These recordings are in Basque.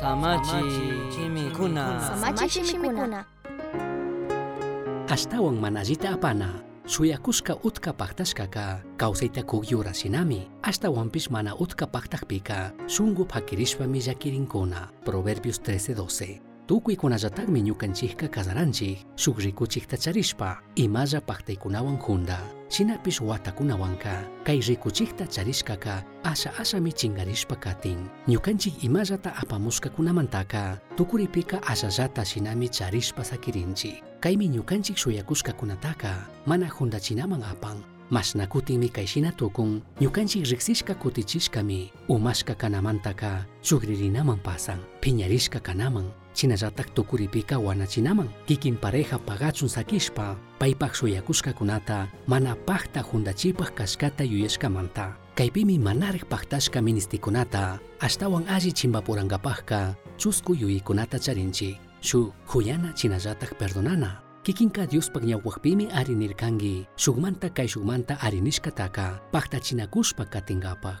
Samachi chimikuna. Samachi chimikuna. Kastawan manajita apana. Suyakuska utka paktaskaka, kawsayta kugyura sinami, hasta wampis mana utka paktakpika, sungup hakirishpa miyakirinkuna. Proverbios 13:12. Tukuykunallatakmi ñukanchikka kasaranchik, shukrikuchik tacharishpa, imalla paktaykunawan hunda. Shinapish watakunawanka kay rikuchikta charishkaka asha ashami chingarishpa katin ñukanchik imallata apamushkakunamantaka tukuripika ashallata shinami charishpa sakirinchik kaymi ñukanchik shuyakushkakunataka mana hundachinaman apan mashna kutinmi kayshina tukun ñukanchik riksishka kutichishkami umashka kanamantaka shukrinaman pasan phiñarishka kanaman chinallatak tukuripika wanachinaman kikin pareja pagachun sakishpa paypak shuyakushkakunata mana pakta hundachipaq kashkata yuyashkamanta kaypimi manarek paktashka ministikunata ashtawan alli chimpapurankapaqka chusku yuyaykunata charinchik shuk huyana chinallatak perdonana. Kikinka Diospaq ñawwaqpimi arinirkanki shukmanta kay shukmanta arinishkataka paktachinakushpa katingapaq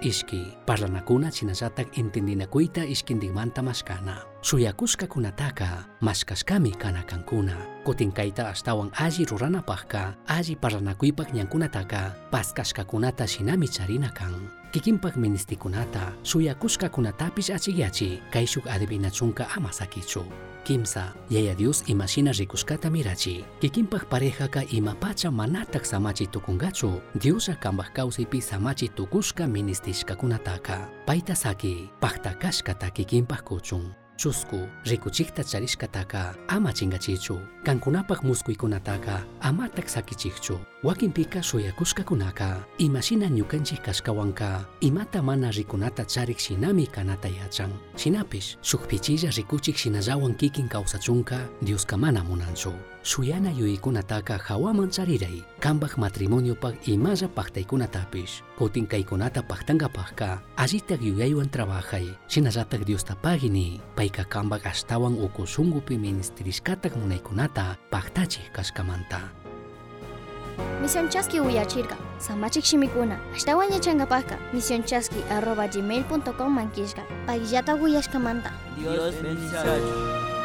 ishki parlanakuna chinallatak entendinakuyta ishkintikmanta mashkana shuyakushkakunataka mashkashkami kana kankuna kutinkayta ashtawan alli ruranapaqka alli parlanakuypaq ñankunataka paskashkakunata shinami charina kan kikinpak ministikunata shuyakushkakunatapish achiyachi kay shuk adivinachunka kimsa yaya Dios imashina rikushkata mirachi. Kikinpak parejaka imapacha manatak samachi tukungachu Diosa kanpak kawsaypi samachi tukushka ministishkakunataka. Payta saki paktakashkata kikinpak kuchun chusku rikuchikta charishkataka ama chingachichu kankunapak muskuykunataka amatak sakichikchu wakinpika shuyakushkakunaka imashina ñukanchik kashkawanka imata mana rikunata charik shinami kanata yachan shinapish shuk pichilla rikuchik shinallawan kikin kawsachunka Dioska mana munanchu shuyana yuykunataqa hawaman chariray kanpaq matrimoniopaq imasha paqtaykunatapish kutin kaykunata paqtankapaqqa allitaq yuyaywan trabajay shinallatak diossta pagini payqa kanpaq ashtawan uku shunkupi ministrishkataq munaykunata paqtachij kashkamanta Misión Chasqui Uyachirka, Samachik Shimikuna, Ashtawan Yachankapaka, Misión Chasqui arroba gmail.com manquishka, Pagillata Uyashkamanta. Dios bendice.